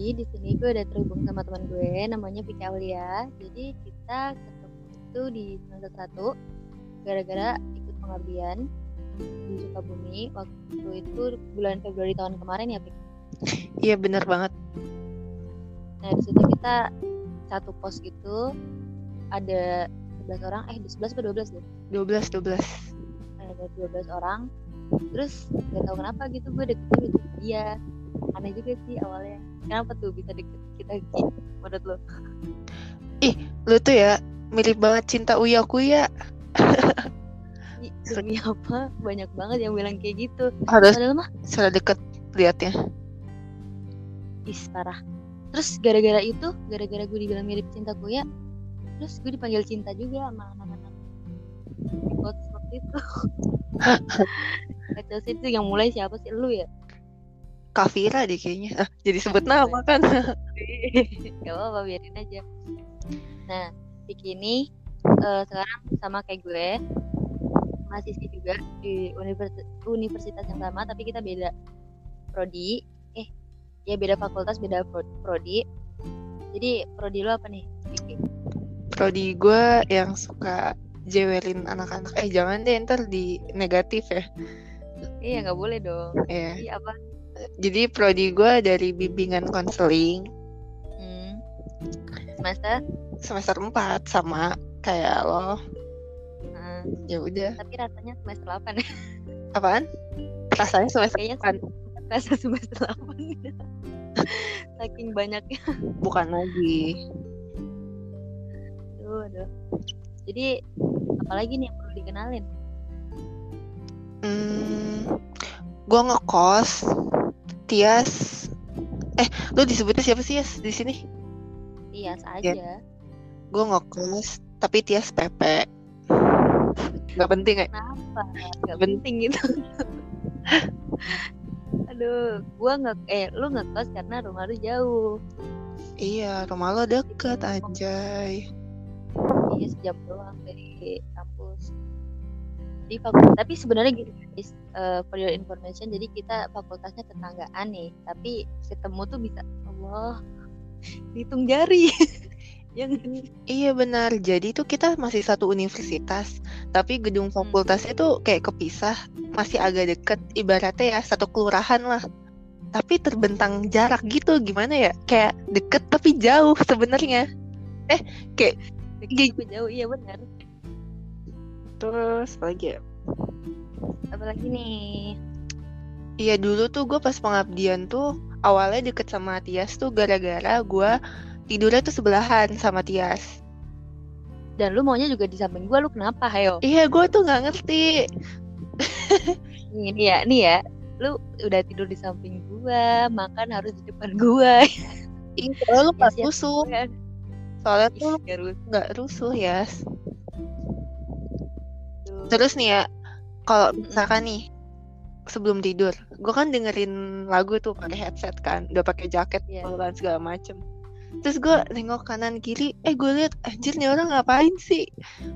Jadi di sini gue udah terhubung sama teman gue namanya Vicky Aulia. Jadi kita ketemu itu di semester satu gara-gara ikut pengabdian di Sukabumi waktu itu bulan Februari tahun kemarin ya Vicky. Iya bener banget. Nah di situ kita satu pos gitu ada 11 orang eh 11 atau 12 deh 12 12. ada 12 orang terus gak tahu kenapa gitu gue deketnya gitu dia aneh juga sih awalnya. Kenapa tuh bisa deket kita Ki menurut lo? Lu tuh ya mirip banget cinta Uya Kuya. Ih, demi apa? Banyak banget yang bilang kayak gitu. Harus padahal mah salah deket liatnya. is parah. Terus gara-gara itu gara-gara gue dibilang mirip cinta ya terus gue dipanggil cinta juga sama anak-anak. Seperti itu. Kacau sih itu yang mulai siapa sih? Lu ya Kavira deh kayaknya. Ah, jadi sebut nama kan. gak apa-apa biarin aja nah Vicky ini eh, sekarang sama kayak gue mahasiswi juga di universitas universitas yang sama tapi kita beda prodi eh ya beda fakultas beda pro- prodi jadi prodi lo apa nih Vicky Prodi gue yang suka jewelin anak-anak. Eh jangan deh ntar di negatif ya. iya nggak boleh dong Iya. Iya apa Jadi prodi gue dari bimbingan konseling hmm. semester semester 4 sama kayak lo. Nah, Ya udah. tapi rasanya semester 8 ya Apaan? Rasanya semester kayaknya 8 rasa semester 8 saking banyaknya bukan lagi. aduh, aduh. jadi apalagi nih yang perlu dikenalin Hmm, gue ngekos Tias. Eh, lu disebutnya siapa sih Yas di sini? Tias aja Gue ngekos, tapi Tias PP. Gak penting ya? kenapa nggak penting gitu aduh gua nggak eh lu ngekos karena rumah lu jauh Iya, rumah lo deket anjay. iya sejam doang dari kampus di fakultas tapi sebenarnya gini guys eh, for your information jadi kita fakultasnya tetanggaan nih tapi ketemu tuh bisa Allah dihitung jari yang Iya benar. Jadi tuh kita masih satu universitas, tapi gedung fakultasnya tuh kayak kepisah, masih agak deket. Ibaratnya ya satu kelurahan lah. Tapi terbentang jarak gitu, gimana ya? Kayak deket tapi jauh sebenarnya. deket jauh iya benar Terus apa lagi ya? apalagi nih Iya dulu tuh gue pas pengabdian tuh awalnya deket sama Tias tuh gara-gara gue tidurnya tuh sebelahan sama Tias. dan lu maunya juga di samping gua lu kenapa hayo Iya gue tuh nggak ngerti. nih nih ya nih ya lu udah tidur di samping gua makan harus di depan gua Iya lu nggak siap. rusuh. Soalnya tuh nggak rusuh ya. Terus nih ya, kalau misalkan nih sebelum tidur, gue kan dengerin lagu tuh pakai headset kan, udah pakai jaket Iya. dan segala macem. Terus gue nengok kanan kiri, eh gue liat anjir nih orang ngapain sih?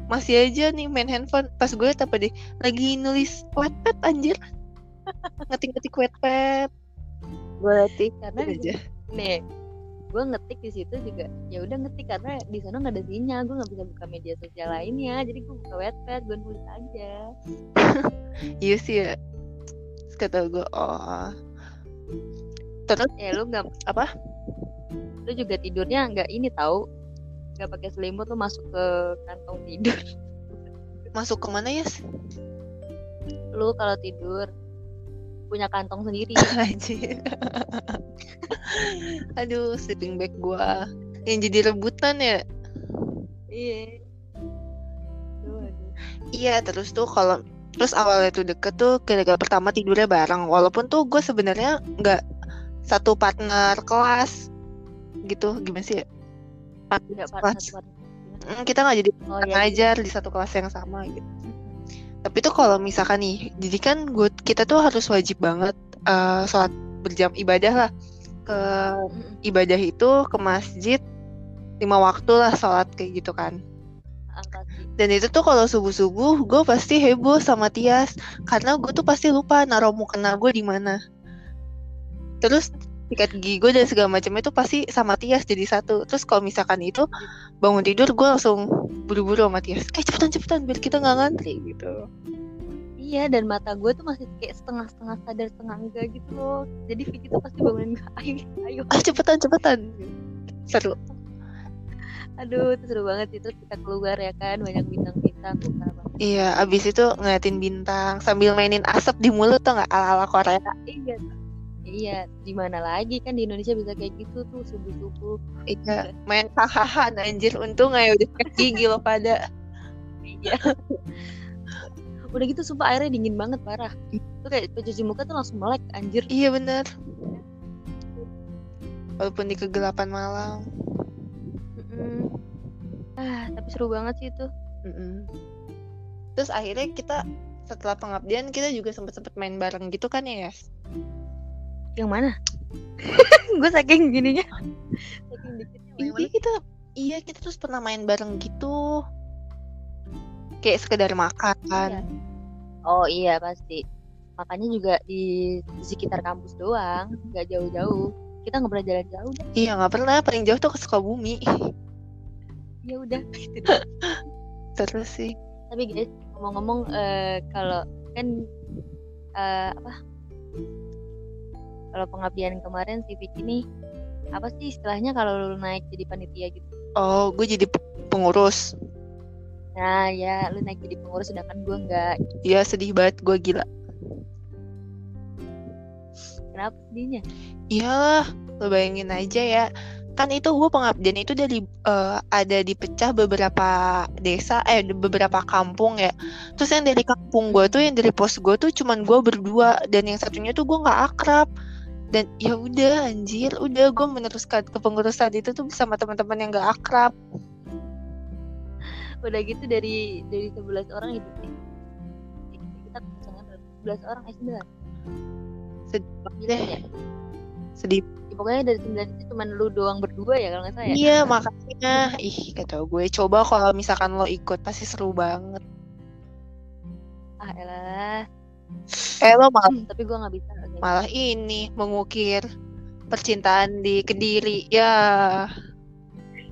Masih aja nih main handphone. Pas gue liat apa deh, lagi nulis wetpad anjir. Ngetik-ngetik wetpad. Gue liatin karena aja. nih gue ngetik di situ juga ya udah ngetik karena di sana nggak ada sinyal gue nggak bisa buka media sosial lainnya jadi gue buka webpad gue nulis aja Iya sih ya. Terus kata gue, oh. Terus ya lu nggak apa? lu juga tidurnya nggak ini tahu nggak pakai selimut lu masuk ke kantong tidur Masuk ke mana ya? lu kalau tidur punya kantong sendiri. Aduh, sleeping bag gua yang jadi rebutan ya. iya. Iya, terus tuh kalau terus awalnya tuh deket tuh gara-gara pertama tidurnya bareng. Walaupun tuh gue sebenarnya nggak satu partner kelas gitu. Gimana sih? ya? Kelas. pada satu Mm, Kita nggak jadi oh partner ya ngajar di satu kelas yang sama gitu. Tapi tuh kalau misalkan nih, jadi kan gue kita tuh harus wajib banget eh, sholat berjam ibadah lah ke ibadah itu ke masjid lima waktu lah sholat kayak gitu kan. sih Dan itu tuh kalau subuh-subuh gue pasti heboh sama Tias karena gue tuh pasti lupa naruh mukena gue di mana. Terus sikat gigi gue dan segala macam itu pasti sama Tias jadi satu. Terus kalau misalkan itu bangun tidur gue langsung buru-buru sama Tias. Eh cepetan cepetan biar kita nggak ngantri gitu. Iya dan mata gue tuh masih kayak setengah-setengah sadar setengah enggak gitu loh. Jadi Vicky tuh pasti bangunin gue ayo ayo. Ah cepetan cepetan. Seru. Aduh itu seru banget terus kita keluar ya kan banyak bintang-bintang iya abis itu ngeliatin bintang sambil mainin asap di mulut tuh nggak? Ala ala Korea. Iya iya di mana lagi kan di Indonesia bisa kayak gitu tuh subuh-subuh. Iya main hahaha anjir untung aja udah gigi lo pada. Iya. Udah gitu sumpah airnya dingin banget parah. Tuh kayak pencuci muka tuh langsung melek anjir. Iya bener. Walaupun di kegelapan malam. Ah tapi seru banget sih itu. Mm-mm. terus akhirnya kita setelah pengabdian kita juga sempet sempet main bareng gitu kan ya Yas? Yang mana? Gue saking gininya saking dikitnya iya kita iya kita terus pernah main bareng gitu. Kayak sekedar makan. Iya. oh iya pasti. Makanya juga di, di sekitar kampus doang nggak jauh-jauh. Kita nggak pernah jalan jauh dah. iya nggak pernah. Paling jauh tuh ke Sukabumi. Ya udah. Terus sih. Tapi guys ngomong-ngomong eh, kalau kan eh, apa kalau pengabdian kemarin si Vicky nih apa sih istilahnya kalau lu naik jadi panitia gitu oh gue jadi pe- pengurus nah ya lu naik jadi pengurus sedangkan gue nggak Iya sedih banget gue gila kenapa sedihnya Iyalah, lo bayangin aja ya. Kan itu gue pengabdian itu dari eh, ada dipecah beberapa desa, eh beberapa kampung ya. Terus yang dari kampung gue tuh, yang dari pos gue tuh cuman gue berdua dan yang satunya tuh gue nggak akrab. Dan ya udah anjir, udah gue meneruskan kepengurusan itu tuh sama teman-teman yang gak akrab. udah gitu dari dari 11 orang itu eh, kita misalnya 11 orang eh 9 Sedih Sembilan deh, ya? sedih. Ya, pokoknya dari 9 itu cuma lu doang berdua ya kalau nggak salah ya Iya makanya, ih kata gue coba kalau misalkan lo ikut pasti seru banget. ah elah Eh lo malah Hmm, tapi gue nggak bisa. Malah ini mengukir percintaan di Kediri. Ya.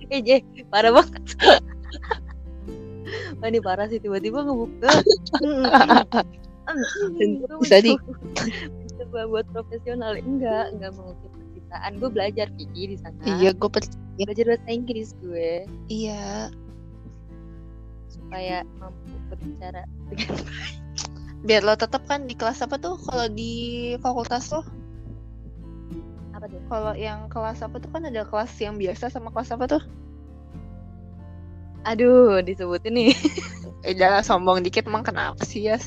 Eh Je, parah banget. Wah ini parah sih tiba-tiba ngebuka. Bisa di- coba buat profesional. Enggak enggak mengukir percintaan. Gue belajar Vicky di sana. Iya gue belajar bahasa Inggris gue. Iya. Supaya mampu berbicara dengan biar lo tetap kan di kelas apa tuh kalau di fakultas lo apa tuh kalau yang kelas apa tuh kan ada kelas yang biasa sama kelas apa tuh aduh disebutin nih eh jangan sombong dikit emang kenapa sih ya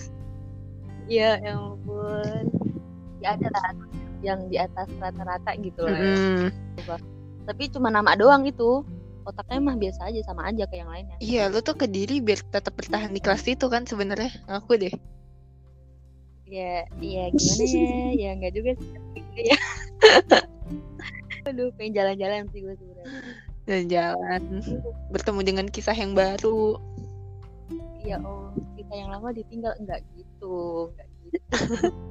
Iya, ya ampun. Ya ada lah yang di atas rata-rata gitu lah. ya. Mm-mm. Tapi cuma nama doang itu. Otaknya mah biasa aja sama aja kayak yang lainnya. iya lo tuh kediri biar tetap bertahan di kelas itu kan sebenarnya ngaku deh Ya, iya gimana ya? Ya enggak juga sih. Ya. Aduh, pengen jalan-jalan sih gue sebenarnya. dan jalan bertemu dengan kisah yang baru Iya, oh, kita yang lama ditinggal enggak gitu, enggak gitu.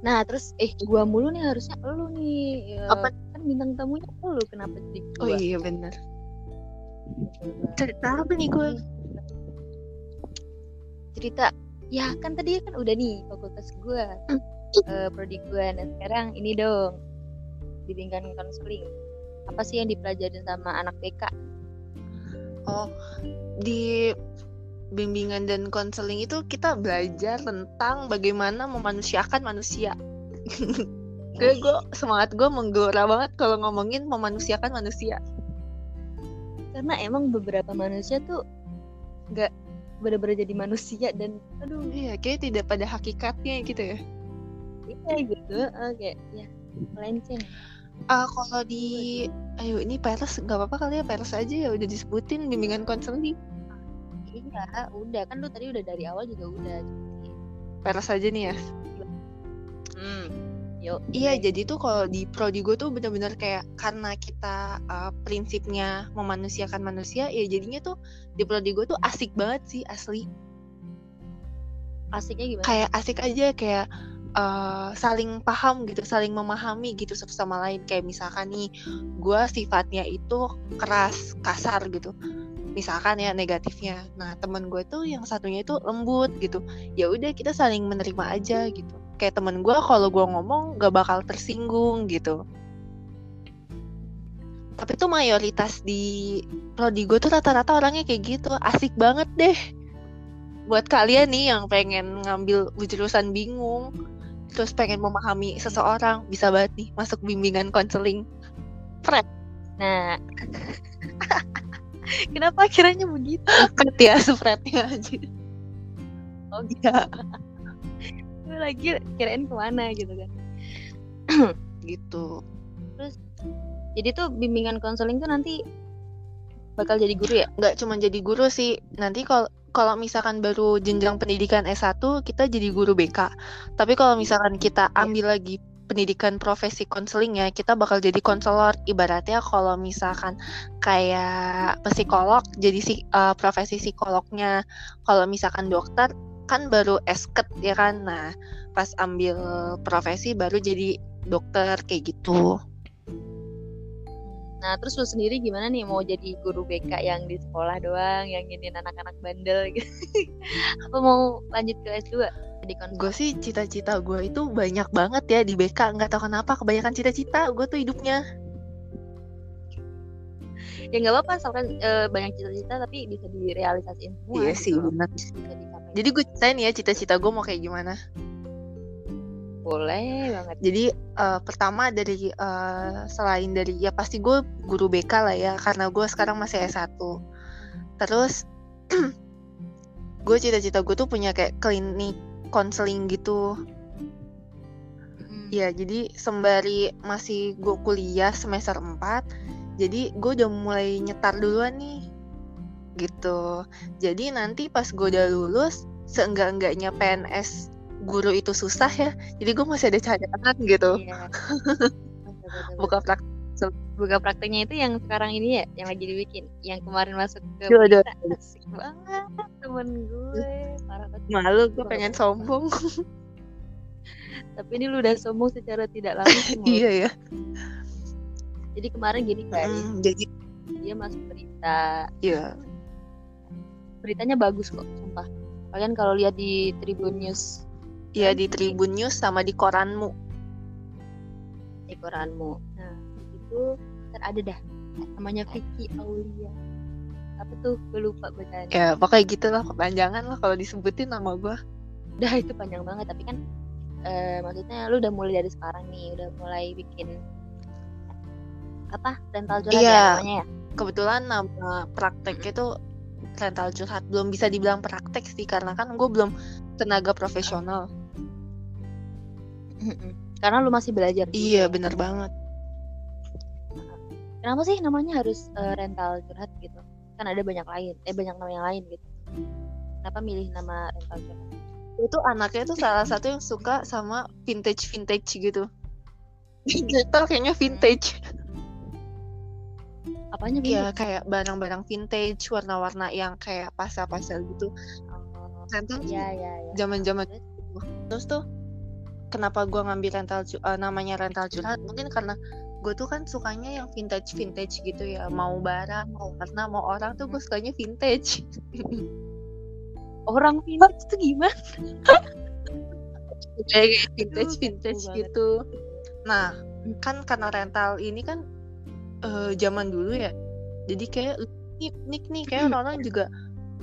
Nah, terus eh gua mulu nih harusnya lu nih. Ya, Apa? Kan bintang tamunya lu kenapa jadi gua? oh iya bener Coba. cerita apa nih gue cerita ya kan tadi kan udah nih fakultas gue eh prodi gue nah sekarang ini dong bimbingan konseling apa sih yang dipelajarin sama anak BK Oh, di bimbingan dan konseling itu kita belajar tentang bagaimana memanusiakan manusia. gue gue semangat gue menggelora banget kalau ngomongin memanusiakan manusia. karena emang beberapa manusia tuh nggak benar-benar jadi manusia dan aduh Iya, kayak tidak pada hakikatnya gitu ya. iya gitu eh, kayak ya melenceng Ah, kalau di ayo ini peres nggak apa-apa kali ya peres aja ya udah disebutin bimbingan konseling. iya udah kan lu tadi udah dari awal juga udah Peres aja nih ya. hmm yuk Iya, jadi tuh kalau di prodi gue tuh bener-bener kayak karena kita uh, prinsipnya memanusiakan manusia, ya jadinya tuh di prodi gue tuh asik banget sih asli. asiknya gimana Kayak asik aja kayak uh, saling paham gitu, saling memahami gitu satu sama lain. Kayak misalkan nih, gue sifatnya itu keras, kasar gitu. Misalkan ya negatifnya. Nah temen gue tuh yang satunya itu lembut gitu. Ya udah kita saling menerima aja gitu. Kayak temen gue kalau gue ngomong gak bakal tersinggung gitu. Tapi tuh mayoritas di prodi gue tuh rata-rata orangnya kayak gitu. Asik banget deh. Buat kalian nih yang pengen ngambil jurusan bingung terus pengen memahami seseorang bisa banget nih masuk bimbingan konseling Fred. Nah. Kenapa akhirnya begitu? Fred ya Frednya aja. Oh iya lagi kirain ke mana gitu kan gitu terus jadi tuh bimbingan konseling tuh nanti bakal jadi guru ya nggak cuma jadi guru sih nanti kalau kalau misalkan baru jenjang pendidikan S1 kita jadi guru BK. Tapi kalau misalkan kita iya. ambil lagi pendidikan profesi konseling ya, kita bakal jadi konselor. Ibaratnya kalau misalkan kayak psikolog jadi si uh, profesi psikolognya. Kalau misalkan dokter kan baru esket ya kan. Nah, pas ambil profesi baru jadi dokter kayak gitu. Nah, terus lu sendiri gimana nih mau jadi guru BK yang di sekolah doang, yang ini anak-anak bandel gitu? Apa mau lanjut ke S2? Jadi gue sih cita-cita gue itu banyak banget ya di BK, nggak tahu kenapa kebanyakan cita-cita gue tuh hidupnya. Ya nggak apa-apa, asalkan e, banyak cita-cita tapi bisa direalisasiin semua. Iya gitu. sih, benar. Jadi gue ceritain ya cita-cita gue mau kayak gimana. Boleh banget. Jadi uh, pertama dari uh, selain dari ya pasti gue guru BK lah ya karena gue sekarang masih S1. Terus gue cita-cita gue tuh punya kayak klinik konseling gitu. Ya, jadi sembari masih gue kuliah semester 4, jadi gue udah mulai nyetar duluan nih. Gitu. Jadi nanti pas gue udah lulus, seenggak-enggaknya PNS guru itu susah ya. Jadi gue masih ada catatan gitu. Iya. buka praktek buka prakteknya itu yang sekarang ini ya yang lagi dibikin yang kemarin masuk ke Jodoh. asik banget temen gue. Parah banget. Malu gue pengen sombong. Tapi ini lu udah sombong secara tidak langsung iya ya jadi kemarin gini guys mm, jadi dia masuk berita iya beritanya bagus kok sumpah kalian kalau lihat di Tribun News Iya di Tribun News sama di koranmu. Di koranmu. Nah itu ntar ada dah namanya Vicky Aulia. Apa tuh? Gue lupa bacanya. Ya pokoknya gitu lah kepanjangan lah kalau disebutin nama gue. Udah itu panjang banget tapi kan eh, maksudnya lu udah mulai dari sekarang nih udah mulai bikin apa rental curhat iya, ya namanya ya. Kebetulan nama prakteknya tuh rental curhat. Belum bisa dibilang praktek sih karena kan gue belum tenaga profesional. Karena lu masih belajar iya juga. bener banget. Kenapa sih namanya harus uh, rental curhat gitu? Kan ada banyak lain eh banyak nama yang lain gitu. Kenapa milih nama rental curhat? Itu anaknya tuh salah satu yang suka sama vintage vintage gitu kita kayaknya vintage apanya Iya kayak barang-barang vintage warna-warna yang kayak pasal-pasal gitu. Rental iya iya iya. zaman-zaman terus? Tuh kenapa gue ngambil rental uh, namanya rental curhat? Mungkin karena gue tuh kan sukanya yang vintage vintage gitu ya. Mau barang mau karena mau orang tuh gue sukanya vintage. Orang vintage tuh gimana? Kayak vintage vintage gitu. nah kan karena rental ini kan uh, zaman dulu ya. Jadi kayak nik nik nih kayak orang, -orang juga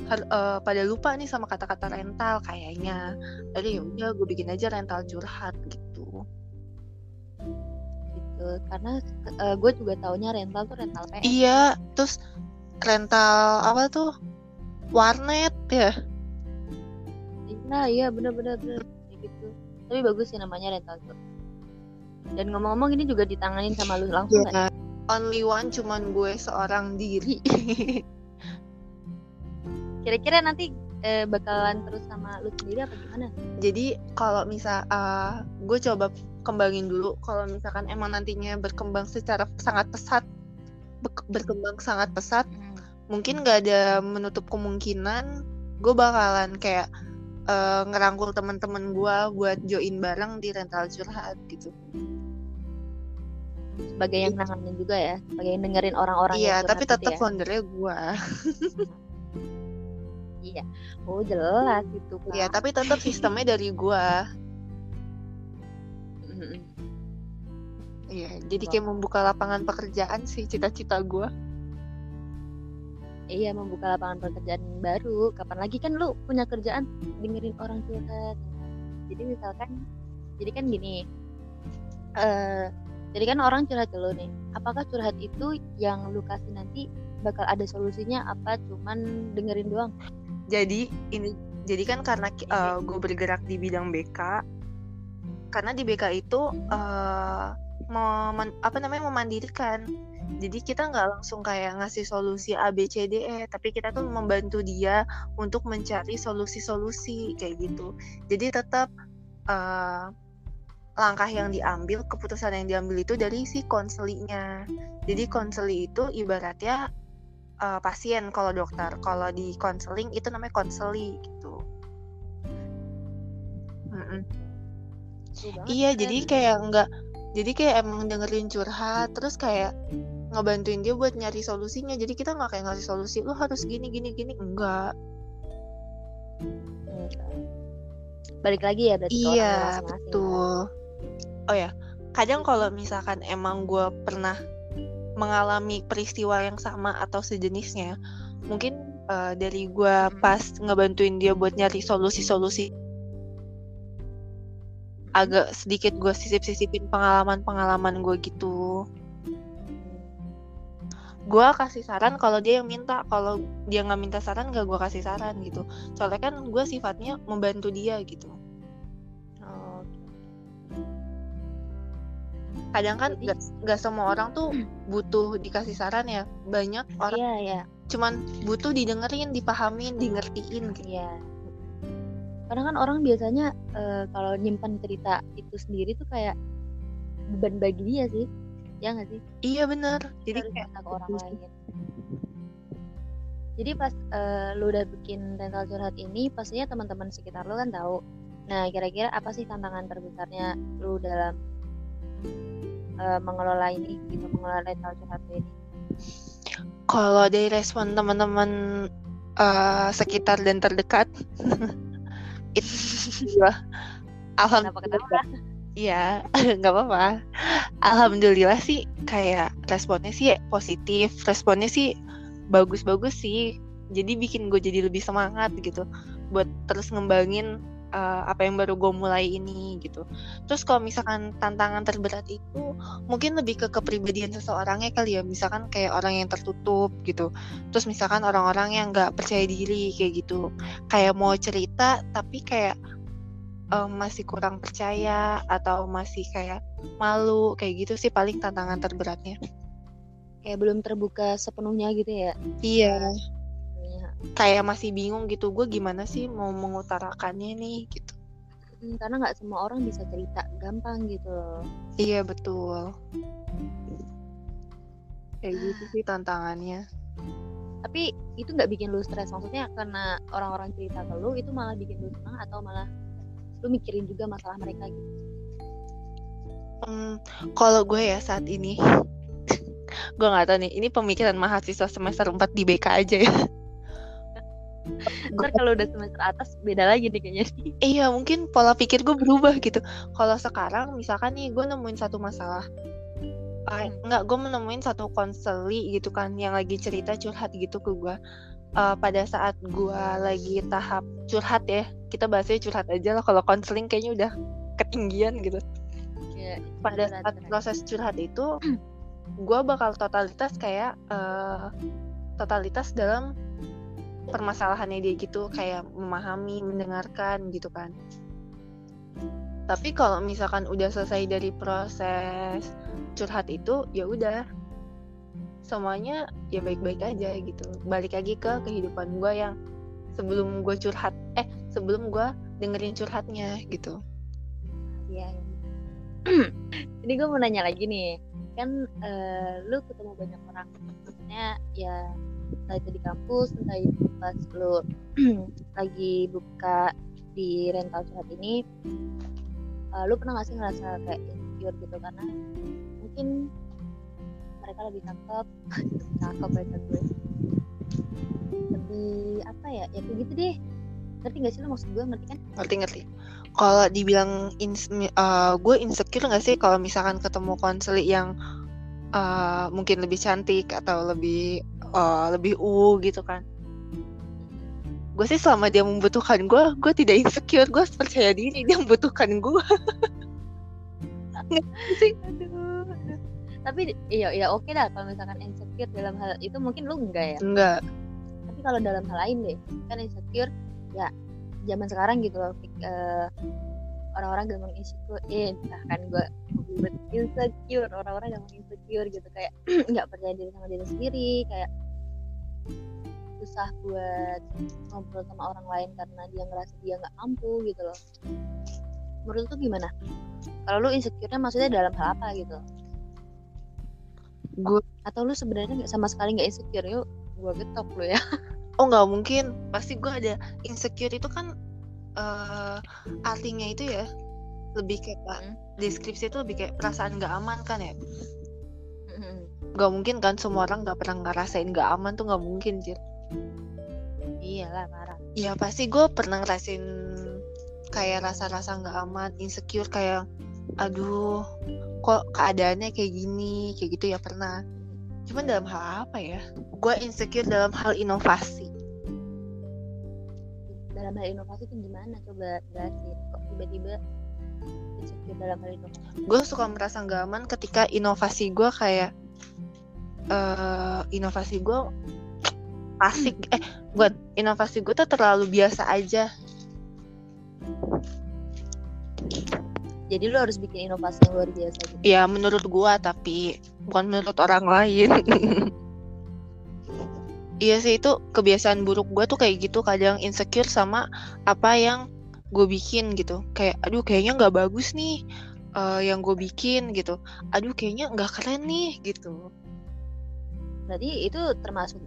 uh, pada lupa nih sama kata-kata rental kayaknya. Jadi ya udah gue bikin aja rental curhat gitu. Gitu karena uh, gue juga taunya rental tuh rental PS. Iya terus rental apa tuh? Warnet ya? Nah iya bener-bener bener gitu. Tapi bagus sih namanya rental tuh. Dan ngomong-ngomong ini juga ditanganin sama lu langsung yeah. kan? Only one cuman gue seorang diri kira-kira nanti eh, bakalan terus sama lu sendiri apa gimana? Jadi kalau misal uh, gue coba kembangin dulu kalau misalkan emang nantinya berkembang secara sangat pesat berkembang sangat pesat hmm. mungkin gak ada menutup kemungkinan gue bakalan kayak uh, ngerangkul teman-teman gue buat join bareng di rental curhat gitu sebagai yang nanganin juga ya sebagai yang dengerin orang-orang iya tapi gitu tetap ya. foundernya gue iya oh jelas gitu iya tapi tetap sistemnya dari gue Iya, jadi kayak membuka lapangan pekerjaan sih cita-cita gue. Iya, membuka lapangan pekerjaan baru. Kapan lagi kan lu punya kerjaan dengerin orang curhat. Jadi misalkan, jadi kan gini, uh, jadi kan orang curhat ke lu nih. Apakah curhat itu yang lu kasih nanti bakal ada solusinya apa cuman dengerin doang? Jadi ini, jadi kan karena uh, eh, gue bergerak di bidang BK, karena di BK itu uh, apa namanya memandirikan jadi kita nggak langsung kayak ngasih solusi A B C D E tapi kita tuh membantu dia untuk mencari solusi-solusi kayak gitu jadi tetap uh, langkah yang diambil keputusan yang diambil itu dari si konselinya jadi konseli itu ibaratnya uh, pasien kalau dokter. Kalau di konseling itu namanya konseli gitu. Mm -mm. Iya, jadi kayak nggak jadi kayak emang dengerin curhat terus kayak ngebantuin dia buat nyari solusinya. Jadi kita nggak kayak ngasih solusi lu harus gini gini gini. Enggak balik lagi ya berarti iya betul oh ya kadang kalau misalkan emang gue pernah mengalami peristiwa yang sama atau sejenisnya mungkin uh, dari gue hmm. pas ngebantuin dia buat nyari solusi-solusi agak sedikit gue sisip-sisipin pengalaman-pengalaman gue gitu. Gue kasih saran kalau dia yang minta kalau dia nggak minta saran gak gue kasih saran gitu. Soalnya kan gue sifatnya membantu dia gitu kadang kan Jadi... gak, semua orang tuh butuh dikasih saran ya. Banyak orang yeah, yeah. cuman butuh didengerin dipahamin di ngertiin gitu. Yeah karena kan orang biasanya uh, kalau nyimpan cerita itu sendiri tuh kayak beban bagi dia sih. Ya nggak sih? Iya benar. Jadi kayak ke orang lain. Jadi pas uh, lu udah bikin rental curhat ini pastinya teman-teman sekitar lu kan tahu. Nah kira-kira apa sih tantangan terbesarnya lu dalam uh, mengelola ini gitu mengelola rental curhat ini. Kalau dari respon teman-teman uh, sekitar dan terdekat itu alhamdulillah. Iya nggak apa-apa. Alhamdulillah sih kayak responnya sih positif responnya sih bagus-bagus sih. Jadi bikin gue jadi lebih semangat gitu buat terus ngembangin uh, apa yang baru gue mulai ini gitu. Terus kalau misalkan tantangan terberat itu mungkin lebih ke kepribadian seseorangnya kali ya. Misalkan kayak orang yang tertutup gitu. Terus misalkan orang-orang yang nggak percaya diri kayak gitu. Kayak mau cerita tapi kayak um, masih kurang percaya atau masih kayak malu kayak gitu sih paling tantangan terberatnya. Kayak belum terbuka sepenuhnya gitu ya? Iya kayak masih bingung gitu gue gimana sih mau mengutarakannya nih? Gitu. Hmm, karena nggak semua orang bisa cerita gampang gitu loh. Iya betul. Kayak gitu sih. Tantangannya. Tapi itu nggak bikin lu stres maksudnya karena orang-orang cerita ke lu itu malah bikin lu senang atau malah lu mikirin juga masalah mereka gitu? Hmm, kalau gue ya saat ini gue nggak tahu nih ini pemikiran mahasiswa semester 4 di BK aja ya ntar kalau udah semester atas beda lagi nih kayaknya. Iya mungkin pola pikir gue berubah gitu. Kalau sekarang misalkan nih gue nemuin satu masalah. Uh, nggak gue menemuin satu konseli gitu kan yang lagi cerita curhat gitu ke gue uh, pada saat gue lagi tahap curhat ya kita bahasnya curhat aja lah kalau konseling kayaknya udah ketinggian gitu. Ya, pada saat proses curhat itu gue bakal totalitas kayak uh, totalitas dalam permasalahannya dia gitu kayak memahami mendengarkan gitu kan. Tapi kalau misalkan udah selesai dari proses curhat itu ya udah. Semuanya ya baik-baik aja gitu. Balik lagi ke kehidupan gue yang sebelum gue curhat eh sebelum gue dengerin curhatnya gitu. Iya ini gue mau nanya lagi nih. Kan uh, lu ketemu banyak orang. Maksudnya ya entah itu di kampus entah itu pas lu lagi buka di rental curhat ini uh, lu pernah gak sih ngerasa kayak insecure gitu? Karena mungkin mereka lebih cakep cakep banget gue lebih apa ya? Ya kayak gitu deh. Ngerti gak sih lo maksud gue? Ngerti kan? Ngerti ngerti. Kalau dibilang ins uh, gue insecure gak sih kalau misalkan ketemu konseli yang uh, mungkin lebih cantik atau lebih uh, lebih u gitu kan. Gue sih selama dia membutuhkan gue gue tidak insecure. Gue percaya diri dia membutuhkan gue sih? Aduh, aduh. tapi iya iya oke lah kalau misalkan insecure dalam hal itu mungkin lu enggak ya? Enggak. Tapi kalau dalam hal lain deh kan insecure ya zaman sekarang gitu loh uh, orang-orang gampang insecure eh bahkan gue insecure orang-orang gampang insecure gitu. Kayak nggak percaya diri sama diri sendiri kayak susah buat ngobrol sama orang lain karena dia ngerasa dia nggak mampu gitu loh. Menurut tuh gimana? Kalau lu insecure-nya maksudnya dalam hal apa gitu? Gue atau lu sebenarnya nggak sama sekali nggak insecure? Yuk gue getok lu ya. Oh nggak mungkin. Pasti gue ada insecure itu kan uh, artinya itu ya lebih kayak hmm. deskripsi itu lebih kayak perasaan nggak aman kan ya? Nggak mungkin kan semua orang nggak pernah ngerasain nggak aman tuh nggak mungkin sih iyalah parah. Ya pasti gue pernah ngerasin kayak rasa-rasa nggak aman insecure kayak aduh kok keadaannya kayak gini kayak gitu ya pernah. Cuman dalam hal apa ya? Gue insecure dalam hal inovasi dalam hal inovasi itu gimana? Coba jelasin kok tiba-tiba insecure dalam hal inovasi gue suka merasa nggak aman ketika inovasi gue kayak uh, inovasi gue asik. Eh buat inovasi gue tuh terlalu biasa aja. Jadi lu harus bikin inovasi yang luar biasa gitu. ya menurut gue tapi bukan menurut orang lain iya sih itu kebiasaan buruk gue tuh kayak gitu kadang insecure sama apa yang gue bikin gitu. Kayak aduh kayaknya nggak bagus nih uh, yang gue bikin gitu. Aduh kayaknya nggak keren nih gitu. Berarti itu termasuk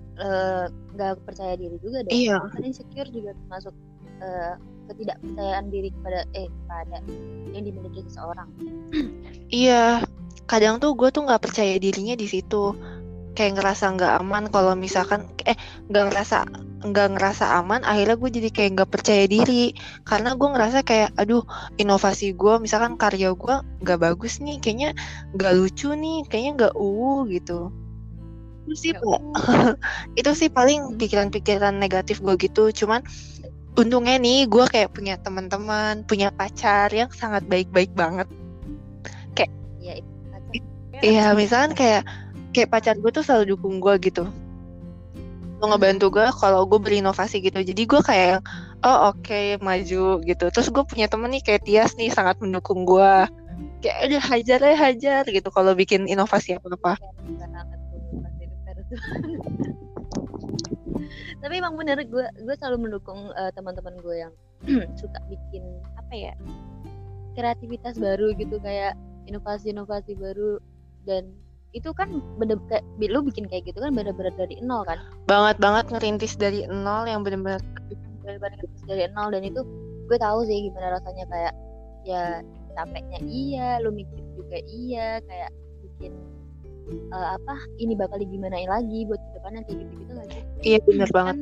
nggak uh, percaya diri juga dong. Iya. karena insecure juga termasuk uh, ketidakpercayaan diri kepada eh kepada yang dimiliki seseorang. Iya. Kadang tuh gue tuh nggak percaya dirinya di situ kayak ngerasa nggak aman kalau misalkan eh nggak ngerasa nggak ngerasa aman akhirnya gue jadi kayak nggak percaya diri. Karena gue ngerasa kayak aduh inovasi gue misalkan karya gue nggak bagus nih kayaknya nggak lucu nih kayaknya nggak uh gitu. Itu sih ya, itu sih paling pikiran-pikiran negatif gue gitu. Cuman untungnya nih gue kayak punya teman-teman punya pacar yang sangat baik-baik banget. Kayak ya, iya misalkan kayak kayak pacar gue tuh selalu dukung gue gitu. Lo ngebantu gue kalau gue berinovasi gitu. Jadi gue kayak oh oke okay, maju gitu. Terus gue punya temen nih kayak Tias nih sangat mendukung gue kayak udah hajar ya hajar gitu. Kalau bikin inovasi apa apa tapi emang bener gue gue selalu mendukung uh, teman-teman gue yang suka bikin apa ya kreativitas baru gitu. Kayak inovasi-inovasi baru dan itu kan bener kayak lu bikin kayak gitu kan bener-bener dari nol kan? Banget banget ngerintis dari nol yang bener-bener bener-bener dari nol dan itu gue tahu sih gimana rasanya kayak ya capeknya iya lu mikir juga iya kayak bikin uh, apa ini bakal digimanain lagi buat ke depannya kayak gitu gitu lagi iya bener kan, banget.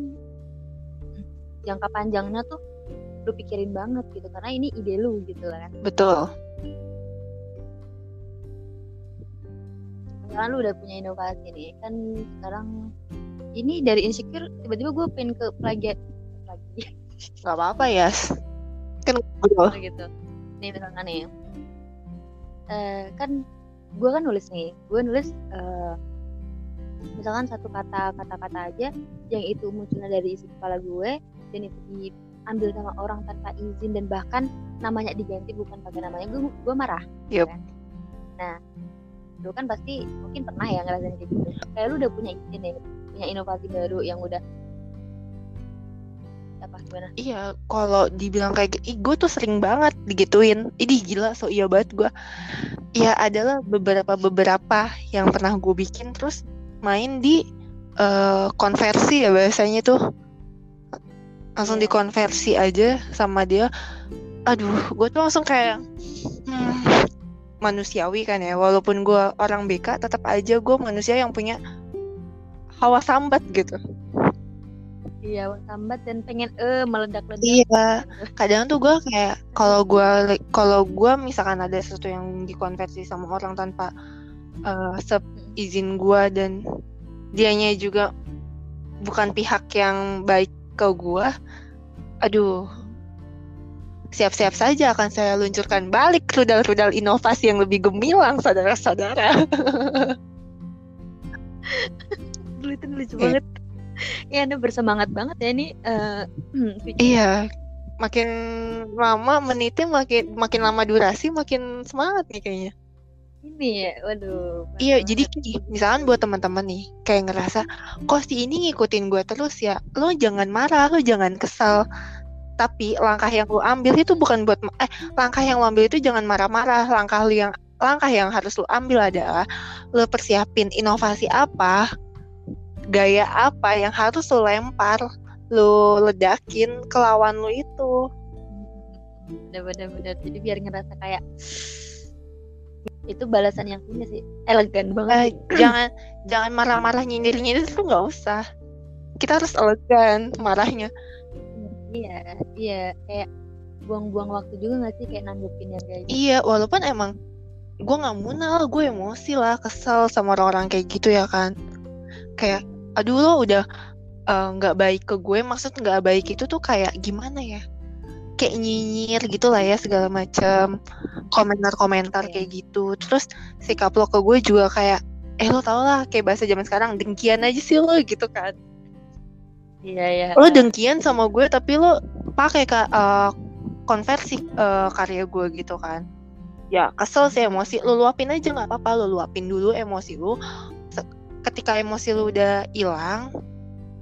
jangka panjangnya tuh lu pikirin banget gitu karena ini ide lu gitu kan. Betul kan lu udah punya inovasi nih kan sekarang ini dari insecure tiba-tiba gue pengen ke plagiat lagi nggak apa-apa ya kan gitu nih misalkan nih uh, kan gue kan nulis nih gue nulis uh, misalkan satu kata kata-kata aja yang itu munculnya dari isi kepala gue dan itu diambil sama orang tanpa izin dan bahkan namanya diganti bukan pakai namanya gue gue marah yep. kan? nah lu kan pasti mungkin pernah ya ngerasain kayak gitu. Kayak lu udah punya ide nih punya inovasi baru yang udah apa gimana? Iya kalau dibilang kayak gitu gue tuh sering banget digituin. Ini gila so iya banget gue ya adalah beberapa beberapa yang pernah gue bikin terus main di uh, konversi ya bahasanya tuh. Langsung Iya. dikonversi aja sama dia. Aduh gue tuh langsung kayak hmm, manusiawi kan ya. Walaupun gue orang BK tetap aja gue manusia yang punya hawa sambat gitu. Iya sambat dan pengen eh meledak-ledak. Iya, kadang tuh gue kayak kalau gue kalau gue misalkan ada sesuatu yang dikonversi sama orang tanpa eh, seizin gue dan dianya juga bukan pihak yang baik ke gue, aduh, siap-siap saja akan saya luncurkan balik rudal-rudal inovasi yang lebih gemilang, saudara-saudara. Dulu itu lucu Iya. banget ya anda bersemangat banget ya ini eh video. Iya, makin lama menitnya makin makin lama durasi makin semangat nih kayaknya. ini ya waduh Iya, jadi gini, misalkan buat teman-teman nih, kayak ngerasa, kok si ini ngikutin gue terus ya, lo jangan marah, lo jangan kesal. Tapi langkah yang lo ambil itu bukan buat, eh, langkah yang lo ambil itu jangan marah-marah. Langkah lo yang, langkah yang harus lo ambil adalah, lo persiapin inovasi apa, gaya apa yang harus lo lempar, lo ledakin ke lawan lo itu. bener-bener bener jadi biar ngerasa kayak itu balasan yang ini sih elegan banget Eh, jangan, jangan marah-marah nyindir-nyindir itu nggak usah. Kita harus elegan marahnya. Iya iya kayak buang-buang waktu juga gak sih kayak nanggepin yang kayak gitu Iya, walaupun emang gue nggak munal, gue emosi lah, kesel sama orang-orang kayak gitu ya kan. Kayak, aduh lo udah eh, nggak baik ke gue, maksud nggak baik itu tuh kayak gimana ya? Kayak nyinyir gitu lah ya segala macam, komentar-komentar kayak gitu. Terus sikap lo ke gue juga kayak, eh lo tau lah kayak bahasa zaman sekarang dengkian aja sih lo gitu kan. Iya iya. Lo dengkian sama gue tapi lo pakai ka, eh, konversi eh, karya gue gitu kan. Ya kesel sih emosi. Lu luapin aja nggak apa-apa. Lu luapin dulu emosi Se- ketika emosi lu udah hilang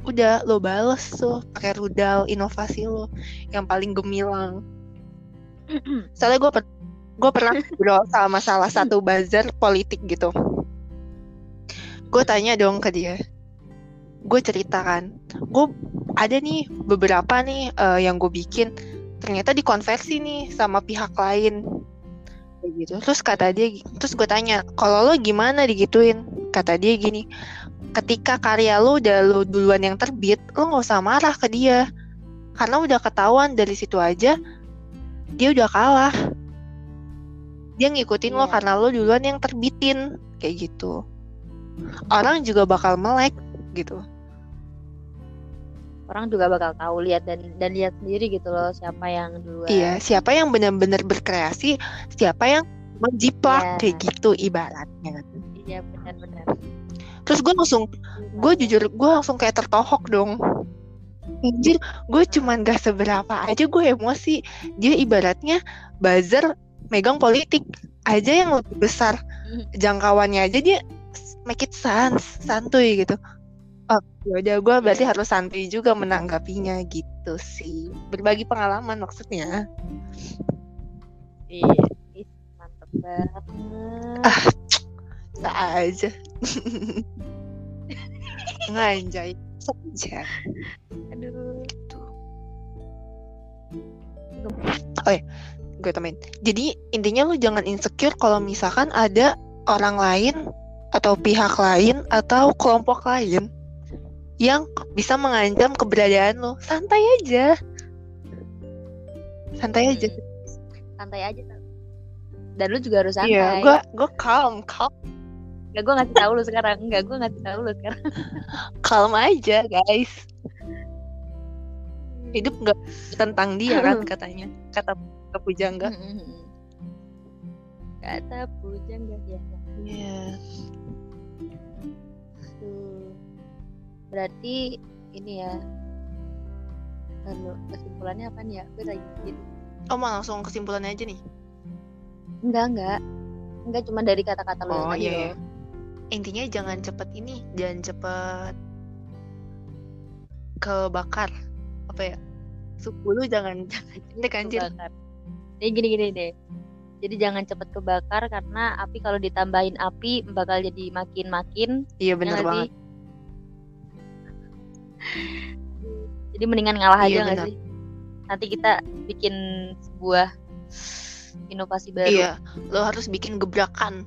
udah lo bales tuh pakai rudal inovasi lo yang paling gemilang. Soalnya gue per- gue pernah ngobrol sama salah satu buzzer politik gitu. Gue tanya dong ke dia gue cerita kan. Gue ada nih beberapa nih eh, yang gue bikin. Ternyata dikonversi nih sama pihak lain. Kayak gitu. Terus kata dia terus gue tanya kalau lo gimana digituin? Kata dia gini ketika karya lo udah lo duluan yang terbit lo nggak usah marah ke dia. Karena udah ketahuan dari situ aja dia udah kalah. Dia ngikutin lo Iya. karena lo duluan yang terbitin. Kayak gitu. Orang juga bakal melek gitu orang juga bakal tahu lihat dan dan lihat sendiri gitu loh siapa yang duluan Iya, siapa yang benar-benar berkreasi, siapa yang menjiplak Iya. kayak gitu ibaratnya. iya benar-benar Terus gue langsung, gue jujur, gue langsung kayak tertohok dong. Anjir, gue cuman gak seberapa aja gue emosi. Dia ibaratnya buzzer megang politik aja yang lebih besar jangkauannya aja dia make it sans, santuy gitu. Oh, yaudah gue berarti harus santuy juga menanggapinya gitu sih. Berbagi pengalaman maksudnya. iya mantep banget Ah. Tak aja. Nganjay saja. aduh Gue temen. Jadi intinya lu jangan insecure kalau misalkan ada orang lain atau pihak lain atau kelompok lain yang bisa mengancam keberadaan lo. Santai aja. Santai aja. Hmm. santai aja dan lu juga harus santai Iya, gue gue calm, calm, Enggak, gue ngasih tahu lu sekarang. Enggak, gue ngasih tahu lu sekarang. calm aja, guys. Hidup nggak tentang dia kan katanya. Kata Pujangga. Kata pujangga ya. Iya. Tuh. Berarti ini ya. Lalu kesimpulannya apa nih ya? Gue lagi. Oh, mau langsung kesimpulannya aja nih. Enggak, enggak. Enggak cuma dari kata-kata lu yang Oh iya, iya. Intinya jangan cepet ini, jangan cepet kebakar. Apa ya? Suku lu jangan jangan cendek anjir. Kebakar. Jadi gini-gini deh. Jadi jangan cepet kebakar karena api kalau ditambahin api bakal jadi makin-makin Iya ya bener nggak banget. sih? Jadi mendingan ngalah Iya, aja nggak sih nanti kita bikin sebuah inovasi baru Iya, lo harus bikin gebrakan.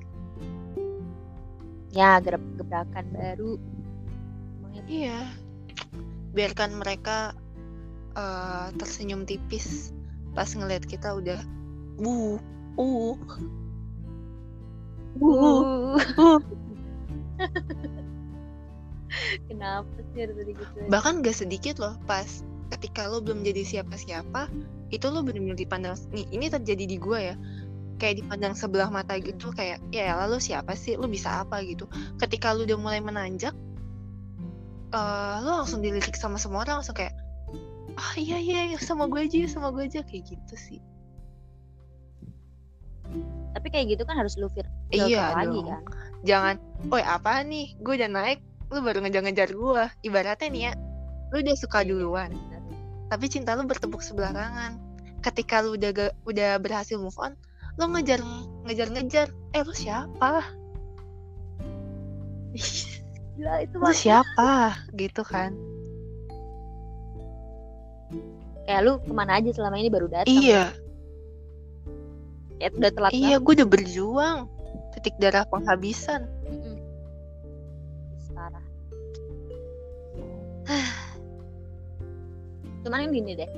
ya gerak- gebrakan baru Iya. Biarkan mereka eh, tersenyum tipis pas ngeliat kita udah uh uh uh. Uh. Kenapa sih harus tadi gitu? Bahkan gak sedikit loh pas ketika lo belum jadi siapa-siapa, itu lo bener-bener dipandang nih ini terjadi di gua ya. Kayak dipandang sebelah mata gitu kayak ya lalu siapa sih lo bisa apa gitu. Ketika lo udah mulai menanjak eh lo langsung dilirik sama semua orang langsung kayak ah iya iya iya, sama gue aja sama gue aja kayak gitu sih. Tapi kayak gitu kan harus lu fir Iya filter lagi dong. kan. jangan oi apa nih gue udah naik lu baru ngejar-ngejar gue ibaratnya nih ya lu udah suka Iya, duluan benar. tapi cinta lu bertepuk sebelah tangan. Ketika lu udah udah berhasil move on lu ngejar ngejar-ngejar eh lu siapa? Gila itu lu siapa? Gitu kan. Kayak lu ke mana aja selama ini baru datang. iya. Kayak udah telat iya gue udah berjuang. Titik darah penghabisan Cuman yang gini deh.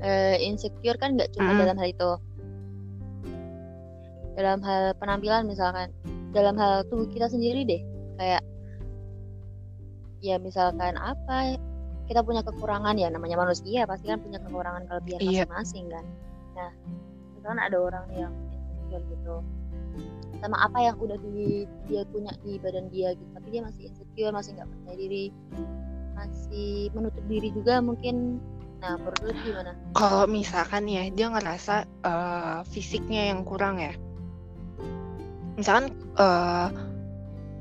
Eh, insecure kan nggak cuma Mm. dalam hal itu. Dalam hal penampilan misalkan, dalam hal tubuh kita sendiri deh. Kayak ya misalkan apa kita punya kekurangan ya namanya manusia pasti kan punya kekurangan kelebihan Iya. masing-masing kan. Nah, misalkan ada orang yang insecure gitu sama apa yang udah di, dia punya di badan dia gitu tapi dia masih insecure masih nggak percaya diri masih menutup diri juga mungkin. Nah menurut gimana? Kalau misalkan ya dia ngerasa eh, fisiknya yang kurang ya? Misalkan eh,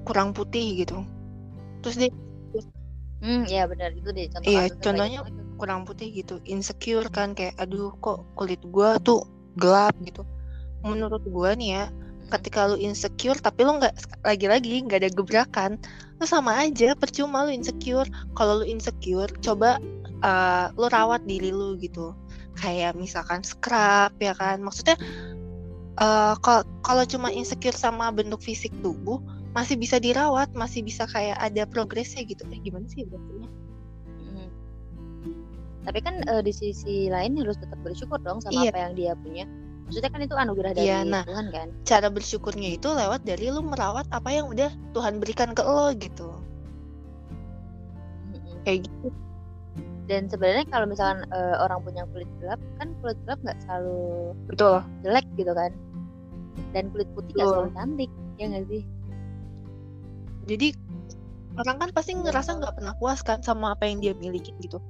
kurang putih gitu. Terus dia hmm ya benar itu deh contoh Iya, contohnya gitu. kurang putih gitu insecure kan kayak aduh kok kulit gua tuh gelap gitu. Menurut gua nih ya ketika lu insecure tapi lu nggak lagi-lagi nggak ada gebrakan. Lu sama aja percuma lu insecure. Kalau lu insecure coba eh, lu rawat diri lu gitu. Kayak misalkan scrub ya kan? Maksudnya eh, kalau cuma insecure sama bentuk fisik tubuh masih bisa dirawat masih bisa kayak ada progresnya gitu. Eh gimana sih berarti Mm. tapi kan eh, di sisi lain harus tetap bersyukur dong sama Iya. apa yang dia punya maksudnya kan itu anugerah dari Iya, nah. Tuhan kan? cara bersyukurnya itu lewat dari lu merawat apa yang udah Tuhan berikan ke lo gitu. Kayak gitu. Dan sebenarnya kalau misalkan eh, orang punya kulit gelap kan kulit gelap nggak selalu betul. jelek gitu kan? Dan kulit putih nggak selalu cantik ya nggak sih? Jadi orang kan pasti ngerasa nggak pernah puas kan sama apa yang dia miliki gitu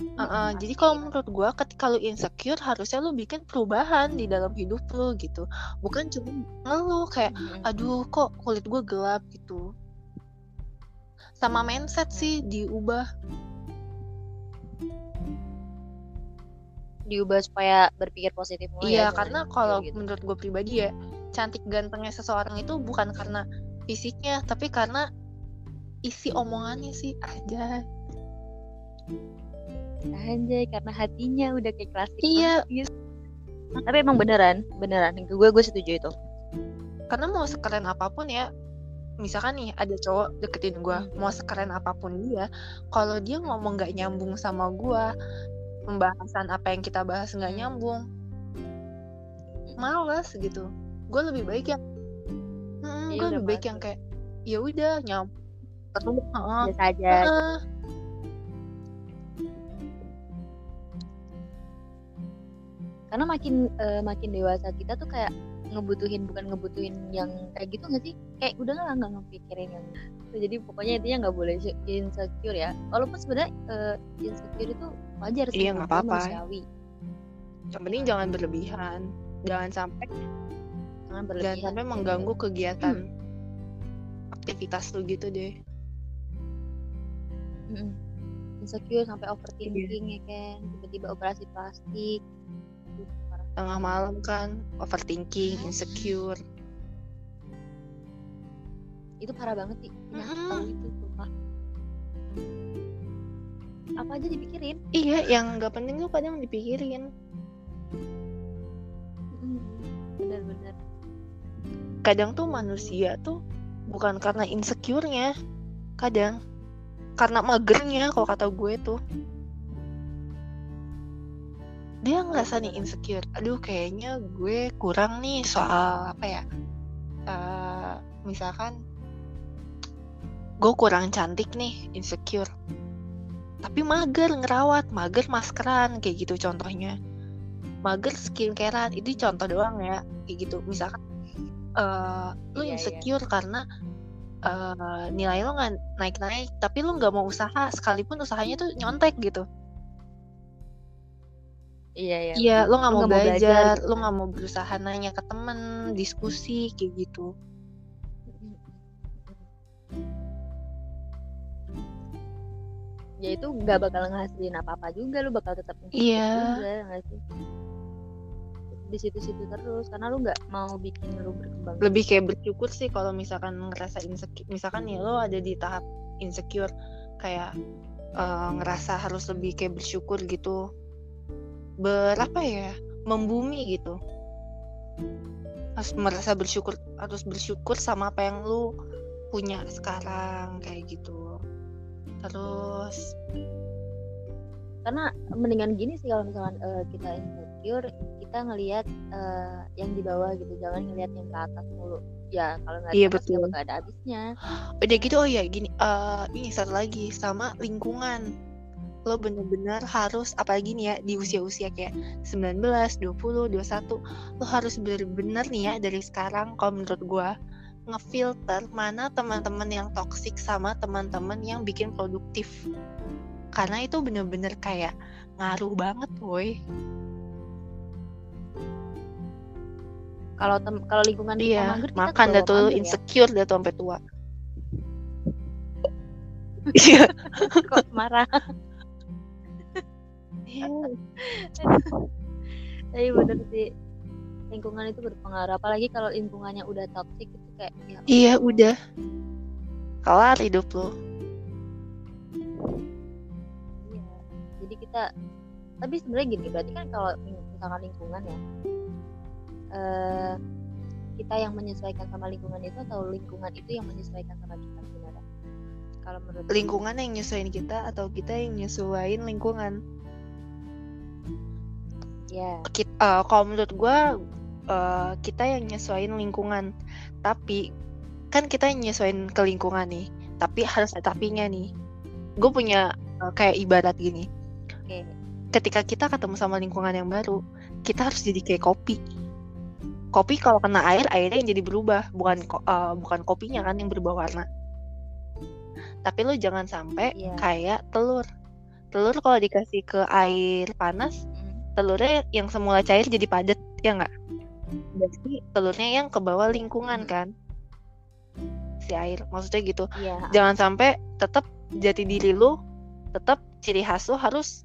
Uh-uh, pasti, jadi kalau menurut gua ketika lu insecure harusnya lu bikin perubahan di dalam hidup lu gitu. Bukan cuma ngeluh kayak aduh kok kulit gua gelap gitu. Sama mindset sih diubah. Diubah supaya berpikir positif iya ya, karena kalau gitu. menurut gue pribadi ya cantik gantengnya seseorang itu bukan karena fisiknya tapi karena isi omongannya sih aja anjay karena hatinya udah kayak klasik Iya. gitu. tapi emang beneran beneran gue gue setuju itu karena mau sekeren apa pun ya misalkan nih ada cowok deketin gue Hmm. mau sekeren apa pun dia kalau dia ngomong nggak nyambung sama gue pembahasan apa yang kita bahas nggak Hmm. nyambung males gitu gue lebih baik yang Hmm, Iya, gue lebih baik yang kayak ya udah nyambung terus heeh, biasa aja heeh. Karena makin eh, makin dewasa kita tuh kayak ngebutuhin bukan ngebutuhin yang kayak gitu nggak sih? Kayak udah nggak nggak ngepikirin yang jadi pokoknya intinya nggak boleh insecure ya. Walaupun sebenarnya eh, insecure itu wajar sih Iya, nggak apa-apa. manusiawi. Yang penting jangan berlebihan. Jangan sampai jangan jangan berlebihan sampai mengganggu kegiatan aktivitas lu gitu deh. Mm-mm. insecure sampai overthinking ya kan. Tiba-tiba operasi plastik. Tengah malam kan overthinking insecure. Itu parah banget sih Mm-mm. tahu itu sumpah. Apa aja dipikirin? Iya yang nggak penting tuh kadang dipikirin. Bener-bener kadang tuh manusia tuh bukan karena insecure-nya kadang karena magernya kalau kata gue tuh dia ngerasa nih insecure. Aduh kayaknya gue kurang nih soal apa ya uh, misalkan gue kurang cantik nih insecure. Tapi mager ngerawat mager maskeran kayak gitu contohnya. Mager skincarean itu contoh doang ya kayak gitu. Misalkan uh, lu Iya, iya. insecure karena uh, nilai lo nggak naik-naik tapi lu nggak mau usaha sekalipun usahanya tuh nyontek gitu iya iya Iya, lo nggak Lu mau mau belajar belajar, gitu lo kan. nggak mau berusaha nanya ke temen, diskusi kayak gitu. ya itu nggak bakal ngehasilin apa-apa juga lu bakal tetap Iya. juga di situ-situ terus karena lu nggak mau bikin lu berkembang Lebih kayak bersyukur sih kalau misalkan ngerasa insecure, misalkan ya lo ada di tahap insecure, kayak eh, ngerasa harus lebih kayak bersyukur gitu. Berapa ya? Membumi gitu. Harus merasa bersyukur, harus bersyukur sama apa yang lu punya sekarang kayak gitu. Terus karena mendingan gini sih kalau misalkan eh, kita insecure kita ngelihat eh, yang di bawah gitu jangan ngelihat yang ke atas mulu ya kalau nggak Iya, atas nggak betul. ada habisnya udah gitu oh ya gini eh ini satu lagi sama lingkungan lo bener-bener harus apalagi nih ya di usia-usia kayak 19, 20, 21 lo harus bener-bener nih ya dari sekarang kalau menurut gua ngefilter mana teman-teman yang toksik sama teman-teman yang bikin produktif karena itu bener-bener kayak ngaruh banget woi kalau kalau lingkungan kita iya kita makan dah tuh ya. insecure dah tuh sampai tua iya kok marah. Tapi bener sih lingkungan itu berpengaruh apalagi kalau lingkungannya udah toxic itu kayak ya Iya udah kelar hidup lo. Iya. Jadi kita tapi sebenarnya gini berarti kan kalau misalkan lingkungan ya eh kita yang menyesuaikan sama lingkungan itu atau lingkungan itu yang menyesuaikan sama kita sebenarnya? Kalau menurut? Lingkungan yang nyesuaiin kita atau kita yang nyesuaiin lingkungan. Ya Kita, eh, kalau menurut gua eh, kita yang nyesuaiin lingkungan. Tapi kan kita yang nyesuaiin ke lingkungan nih. Tapi harus ada tapinya nih. Gue punya eh, kayak ibarat gini. oke Ketika kita ketemu sama lingkungan yang baru, kita harus jadi kayak kopi. Kopi kalau kena air, airnya yang jadi berubah, bukan eh, bukan kopinya kan yang berubah warna. Tapi lo jangan sampai Iya. kayak telur. Telur kalau dikasih ke air panas. Telurnya yang semula cair jadi padat, ya nggak? Berarti telurnya yang ke bawah lingkungan Mm. kan? Si air, maksudnya gitu. iya Jangan sampai tetap jati diri lu, tetap ciri khas lu harus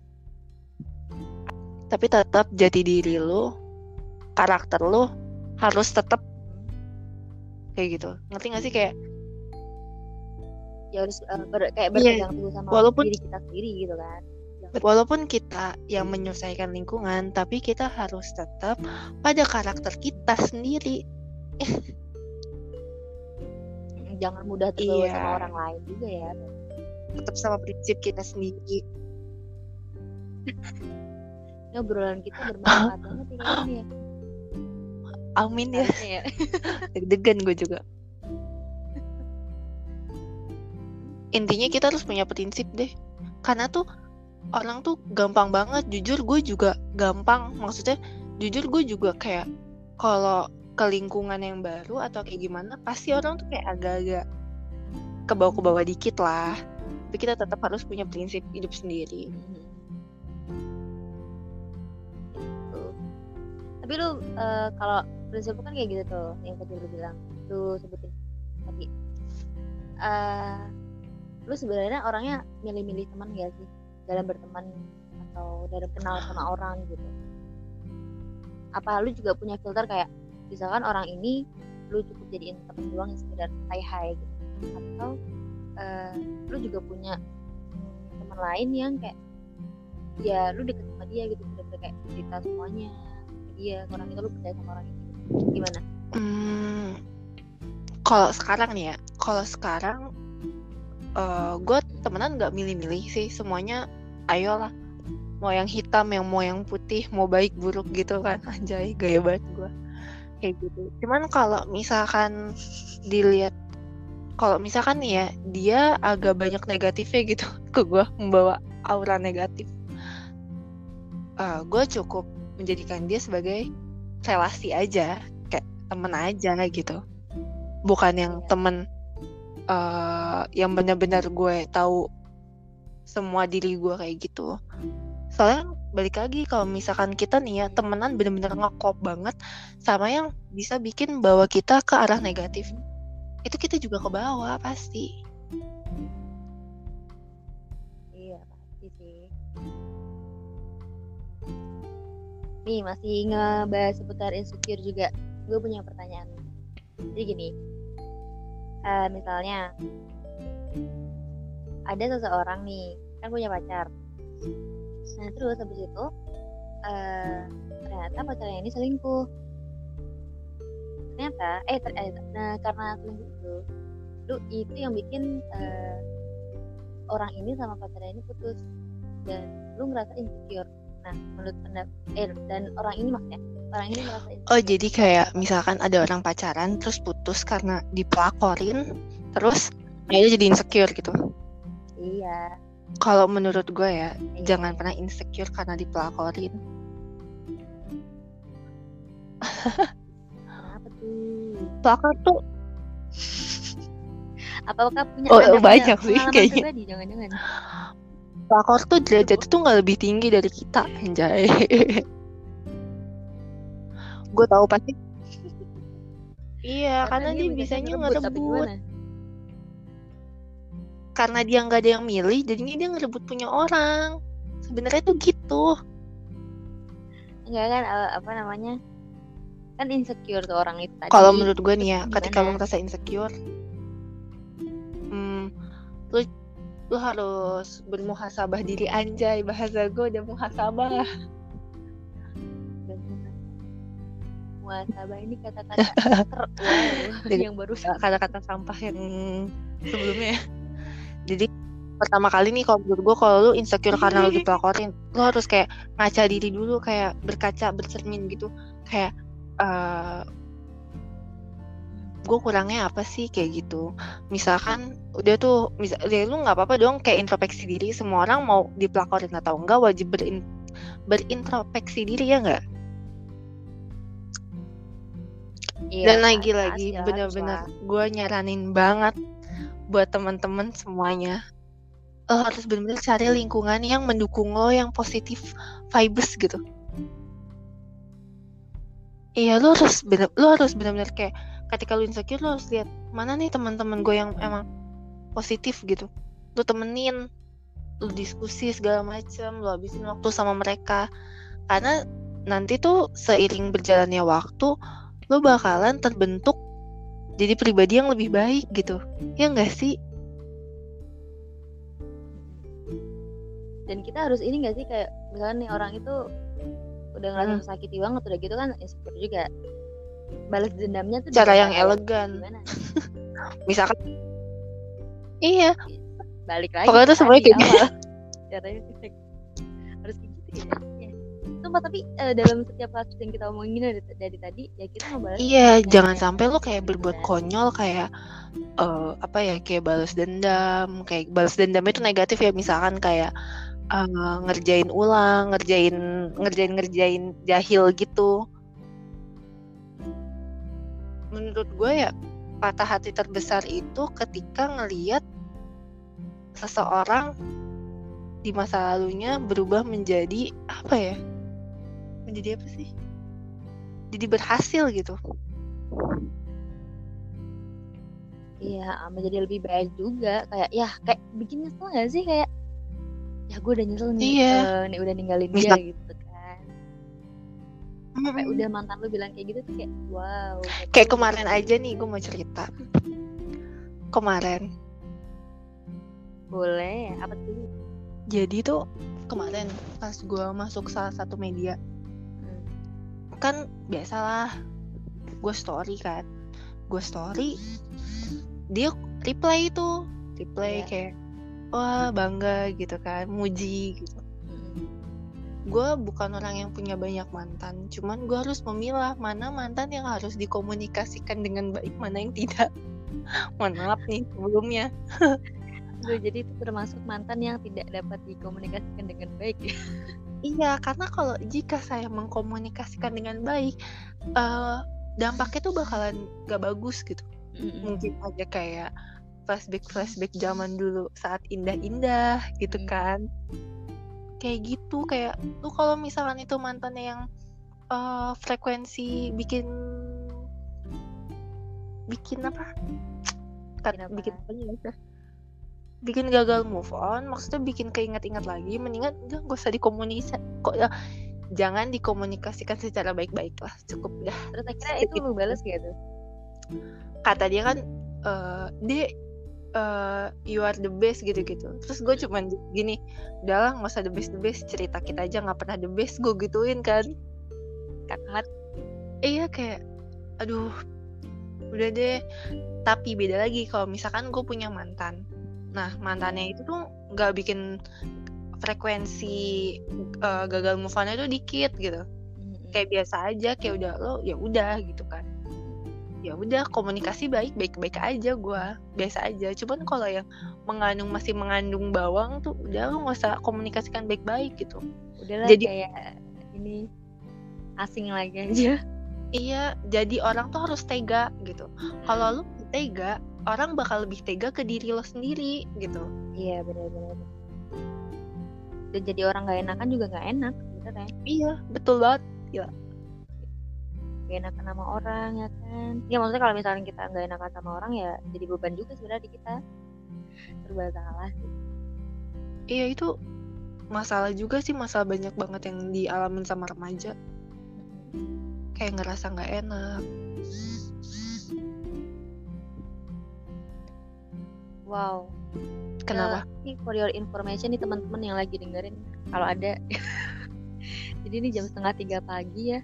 tapi tetap jati diri lu, karakter lu harus tetap kayak gitu. Ngerti gak sih kayak ya harus eh, ber- kayak Iya. berpegang teguh sama Walaupun- diri kita sendiri gitu kan walaupun kita yang menyesuaikan lingkungan, tapi kita harus tetap pada karakter kita sendiri. Mm, jangan mudah terbawa Iya. sama orang lain juga ya Tetap sama prinsip kita sendiri. ini obrolan kita bermanfaat banget kayaknya ya Amin ya. Ya Deg-degan gue juga. Intinya kita harus punya prinsip deh. Karena tuh orang tuh gampang banget. Jujur gue juga gampang. Maksudnya jujur gue juga kayak kalau ke lingkungan yang baru atau kayak gimana pasti orang tuh kayak agak-agak ke bawah-ke-bawah dikit lah. Tapi kita tetap harus punya prinsip hidup sendiri. Gitu. Tapi lu eh, kalau prinsip kan kayak gitu tuh, yang tadi lu bilang, lu sebutin tadi. eh lu sebenarnya orangnya milih-milih teman gak sih dalam berteman atau dalam kenal sama orang gitu? Apa lu juga punya filter kayak misalkan orang ini lu cukup jadiin teman doang yang sekedar hai hai gitu? Atau eh, lu juga punya teman lain yang kayak ya lu deket sama dia gitu udah kayak cerita semuanya dia orang itu lu percaya sama orang itu gimana Hmm, kalau sekarang nih ya, kalau sekarang uh, gue temenan nggak milih-milih sih, semuanya ayolah. Mau yang hitam, yang mau yang putih, mau baik buruk gitu kan, anjay gaya banget gue kayak gitu. Cuman kalau misalkan dilihat, kalau misalkan ya, dia agak banyak negatifnya gitu ke gue, membawa aura negatif. Uh, gue cukup menjadikan dia sebagai relasi aja temen aja gitu bukan yang temen uh, yang benar-benar gue tahu semua diri gue kayak gitu. Soalnya balik lagi kalau misalkan kita nih ya temenan bener-bener ngekop banget sama yang bisa bikin bawa kita ke arah negatif itu kita juga ke bawah pasti. Iya pasti sih. Nih masih ngebahas seputar insecure juga. Gue punya pertanyaan. Jadi gini uh, misalnya ada seseorang nih kan punya pacar. Nah terus habis itu uh, ternyata pacarnya ini selingkuh. Ternyata eh ter eh, nah karena selingkuh itu lu itu yang bikin uh, orang ini sama pacarnya ini putus. Dan lu ngerasa insecure. Nah menurut pendapat eh dan orang ini maksudnya orang ini merasa insecure. oh jadi kayak misalkan ada orang pacaran terus putus karena dipelakorin terus akhirnya jadi insecure gitu iya. Kalau menurut gue ya iya. jangan pernah insecure karena dipelakorin. Kenapa tuh? Pelakor tuh apakah punya Oh, ada punya banyak sih kayaknya. pribadi? Jangan-jangan. Pelakor tuh derajat tuh nggak lebih tinggi dari kita anjay. Gue tahu pasti. Iya karena, dia, bisanya ngerebut, apa? Karena dia nggak ada yang milih jadinya dia ngerebut punya orang. Sebenarnya tuh gitu. Enggak kan eh, apa namanya kan insecure tuh orang itu tadi. Kalau menurut gue nih ya Terus ketika lo gimana? ngerasa insecure hmm, lu lu harus bermuhasabah diri anjay bahasa gue udah muhasabah muasabah ini kata-kata wow, yang baru kata-kata sampah yang sebelumnya. ya. Jadi pertama kali nih kalau menurut gue kalau lu insecure karena lu dipelakorin lu harus kayak ngaca diri dulu kayak berkaca bercermin gitu. Kayak eh gue kurangnya apa sih? Kayak gitu. Misalkan udah tuh misal ya lu nggak apa-apa dong kayak introspeksi diri. Semua orang mau dipelakorin atau enggak wajib berin, berintrospeksi diri ya enggak Iya, dan lagi-lagi bener-bener gue nyaranin banget buat teman-teman semuanya. Lo harus bener-bener cari lingkungan yang mendukung lo yang positif vibes gitu. Iya lo harus bener lo harus bener-bener kayak ketika lo insecure lo harus lihat mana nih teman-teman gue yang emang positif gitu? Lo temenin lo diskusi segala macam lo habisin waktu sama mereka. Karena nanti tuh seiring berjalannya waktu lo bakalan terbentuk jadi pribadi yang lebih baik gitu. Ya enggak sih? Dan kita harus ini gak sih kayak misalnya nih orang itu udah ngerasa Hmm. tersakiti banget udah gitu kan insecure juga. Balas dendamnya tuh cara yang elegan. misalkan iya. Balik lagi Pokoknya tuh semuanya kayak awal. caranya harus kayak gitu ya, ya. Sumpah, tapi eh, dalam setiap kasus yang kita omongin dari, dari tadi ya kita ngebalas iya dengan jangan yang- sampai lo kayak berbuat benar. konyol kayak eh, apa ya kayak balas dendam kayak balas dendam itu negatif ya. Misalkan kayak eh, ngerjain ulang ngerjain ngerjain ngerjain jahil gitu. Menurut gue ya patah hati terbesar itu ketika ngeliat seseorang di masa lalunya berubah menjadi apa ya menjadi apa sih jadi berhasil gitu Iya, menjadi lebih baik juga. Kayak ya kayak bikin nyesel gak sih kayak ya gue udah nyesel nih, Iya. eh, nih udah ninggalin dia Misal- gitu kan. Sampai udah mantan lu bilang kayak gitu tuh kayak wow. kayak kemarin aja nih gue mau cerita kemarin Boleh, apa tuh? Jadi tuh kemarin pas gue masuk salah satu media. Kan biasalah gue story kan gue story dia reply itu reply Iya. kayak wah bangga gitu kan muji gitu Mm-mm. gue bukan orang yang punya banyak mantan cuman gue harus memilah mana mantan yang harus dikomunikasikan dengan baik mana yang tidak mohon maaf nih sebelumnya Aduh, jadi itu termasuk mantan yang tidak dapat dikomunikasikan dengan baik ya. iya karena kalau jika saya mengkomunikasikan dengan baik eh, dampaknya tuh bakalan gak bagus gitu. Mungkin aja kayak flashback flashback zaman dulu saat indah-indah gitu Hmm. kan. Kayak gitu kayak lu kalau misalkan itu mantannya yang eh, frekuensi bikin bikin apa? Bikin apa? bikin apa ya bikin gagal move on maksudnya bikin keinget-inget lagi mendingan udah gak usah dikomunikasi kok ya jangan dikomunikasikan secara baik-baik lah cukup dah. Terus akhirnya itu lu balas gitu. kata dia kan eh dia eh, you are the best gitu-gitu. Terus gue cuman gini udahlah nggak usah the best the best cerita kita aja nggak pernah the best gue gituin kan. Kakak iya kayak aduh udah deh. Tapi beda lagi kalau misalkan gue punya mantan nah mantannya itu tuh nggak bikin frekuensi eh, gagal move on itu dikit gitu. Kayak biasa aja kayak udah lo ya udah gitu kan. Ya udah komunikasi baik baik baik aja gua biasa aja. Cuman kalau yang mengandung masih mengandung bawang tuh udah lo nggak usah komunikasikan baik baik gitu udahlah Jadi- kayak ini asing lagi aja. iya jadi orang tuh harus tega gitu. Kalau lo tega orang bakal lebih tega ke diri lo sendiri gitu Iya benar-benar. Dan jadi orang nggak enakan juga nggak enak, bener ya. iya betul banget Gak enakan sama orang ya kan. Ya maksudnya kalau misalnya kita nggak enakan sama orang ya jadi beban juga sebenarnya di kita. Serba salah. sih. iya itu masalah juga sih masalah banyak banget yang dialamin sama remaja kayak ngerasa nggak enak Wow. kenapa Eh, ini for your information nih teman-teman yang lagi dengerin kalau ada. Jadi ini jam setengah tiga pagi ya.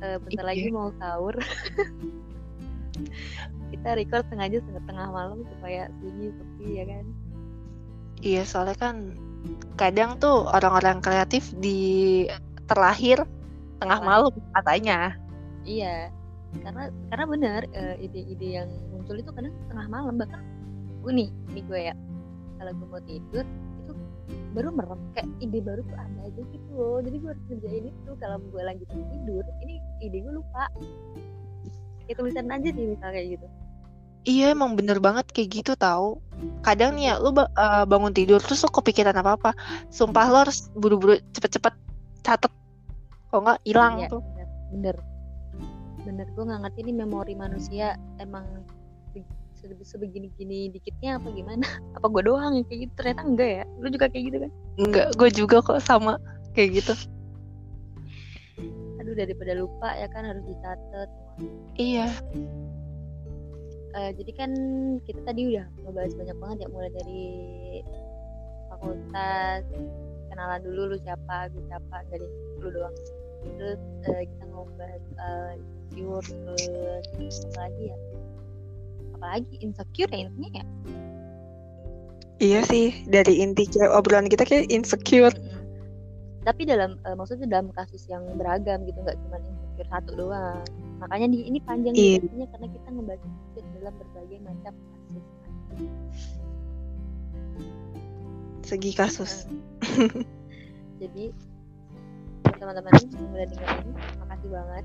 Eh, bentar Iya. lagi mau sahur. Kita record sengaja setengah tengah malam supaya sunyi sepi ya kan. Iya, soalnya kan kadang tuh orang-orang kreatif di terlahir tengah malam katanya. Iya. Karena karena benar eh, ide-ide yang muncul itu kadang tengah malam bahkan nih, ini gue ya. Kalau gue mau tidur itu baru merem kayak ide baru tuh ada aja gitu loh. Jadi gue harus kerjain itu kalau gue lagi tidur. Ini ide gue lupa. Kayak tulisan aja sih misalnya kayak gitu. Iya, emang bener banget kayak gitu tahu. Kadang nih ya, lu ba- eh, bangun tidur terus lu kepikiran apa-apa. Sumpah lo harus buru-buru cepet-cepet catet. Kalau nggak hilang Iya, tuh. bener. Bener. Bener gue nggak ngerti nih memori manusia emang sebegini-gini dikitnya apa gimana? Apa gue doang yang kayak gitu? Ternyata enggak ya. Lu juga kayak gitu kan? Enggak, gue juga kok sama kayak gitu. Aduh daripada lupa ya kan harus dicatat. Iya, Eh, jadi kan kita tadi udah ngebahas banyak banget ya mulai dari fakultas kenalan dulu lu siapa gue siapa deh lu doang terus eh, kita ngobrol uh, terus apa lagi ya apalagi insecure ya intinya ya iya sih. Dari inti obrolan kita kayak insecure. Tapi dalam eh, maksudnya dalam kasus yang beragam gitu nggak cuma insecure satu doang makanya di ini panjang Iya. diskusinya karena kita ngebahas insecure dalam berbagai macam kasus Segi kasus. jadi teman-teman yang udah dengerin makasih banget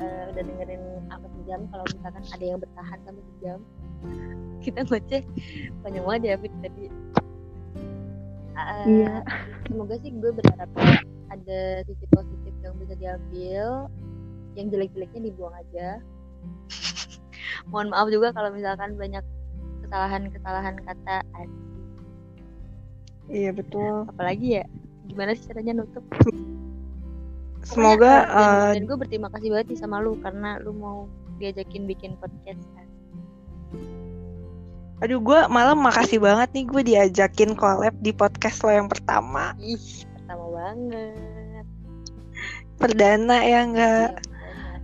Eh, udah dengerin apa sejam kalau misalkan ada yang bertahan sampai sejam kita ngoceh panjang banget ya Fit tadi. Eh, Iya. semoga sih gue berharap ada sisi positif yang bisa diambil yang jelek-jeleknya dibuang aja. Mohon maaf juga kalau misalkan banyak kesalahan-kesalahan kata Iya betul. apalagi ya gimana sih caranya nutup Semoga dan, eh, dan gue berterima kasih banget nih sama lu karena lu mau diajakin bikin podcast kan Aduh, gue malam makasih banget nih gue diajakin collab di podcast lo yang pertama. ih pertama banget Perdana ya enggak?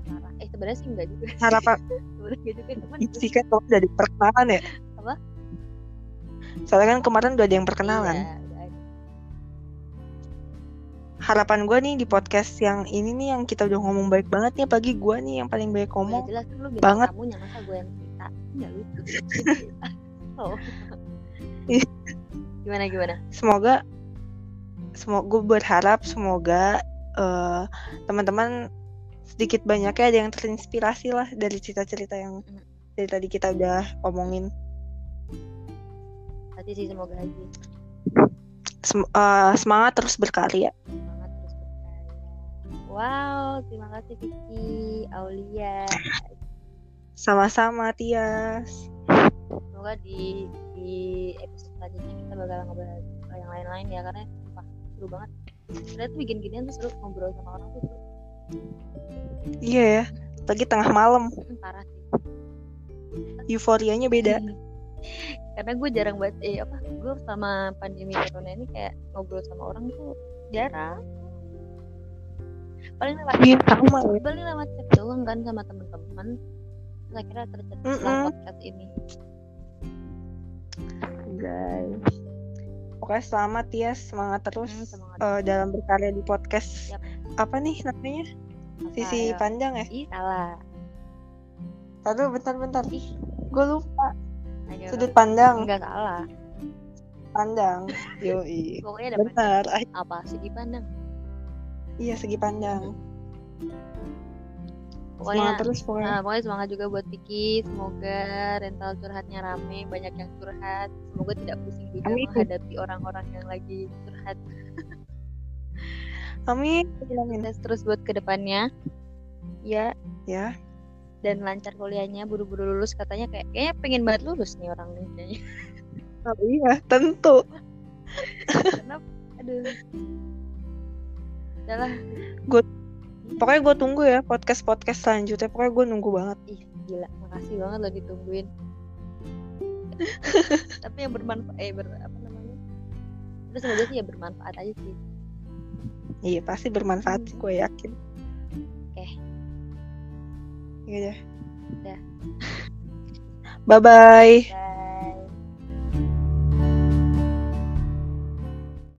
Iya, eh sebenarnya sih enggak juga Harapan sebenarnya juga teman sih kan udah diperkenalan ya? Apa? Soalnya kan kemarin udah ada yang perkenalan. Iya. Harapan gue nih di podcast yang ini nih yang kita udah ngomong baik banget nih, apalagi gue nih yang paling baik Ya ngomong. jelas kan lu banget. tamunya masa gue yang cerita lucu oh Ih. gimana gimana Semoga, semoga gue berharap semoga eh, teman-teman sedikit banyaknya ada yang terinspirasi lah dari cerita-cerita yang dari tadi kita udah omongin. sih semoga aja Sem- berkarya. semangat terus berkarya wow terima kasih Vicky Aulia. Sama-sama Tias. semoga di di episode selanjutnya kita bakal ngebahas yang lain-lain ya karena sumpah seru banget. Ternyata tuh bikin ginian tuh seru ngobrol sama orang tuh seru. Iya ya, lagi tengah malam, Hmm, parah sih. Euforianya beda. karena gue jarang banget eh apa gue sama pandemi corona ini kayak ngobrol sama orang tuh jarang paling lewat Iya, sama ya. paling lewat chat doang kan sama teman-teman terus akhirnya tercetuslah Mm-mm. podcast ini Guys. Pokoknya selamat Tias, semangat terus Hmm, semangat. eh, dalam berkarya di podcast. Yap. Apa nih namanya? Apa, Sisi ayo? panjang ya? ih salah Aduh, bentar-bentar. Gue lupa. Ayo. Sudut pandang, enggak salah pandang. Yoi. pokoknya ada Benar. Apa segi pandang iya, segi pandang. pokoknya Semangat terus pokoknya. Nah, pokoknya semangat juga buat Vicky. Semoga rental curhatnya rame, banyak yang curhat. Semoga tidak pusing juga Amin. menghadapi orang-orang yang lagi curhat. Amin. Amin. Sukses terus buat ke depannya. Ya, Ya. dan lancar kuliahnya, buru-buru lulus katanya kayak kayaknya pengen banget lulus nih orang nih kayaknya. Oh, iya, tentu. Karena aduh. Udahlah, Pokoknya gue tunggu ya podcast-podcast selanjutnya. Pokoknya gue nunggu banget. ih gila, makasih banget lo ditungguin. Tapi yang bermanfaat eh ber, apa namanya? Terus semoga sih ya bermanfaat aja sih. Iya, pasti bermanfaat. Gue yakin. Oke. Iya deh. Udah. Bye-bye. Bye.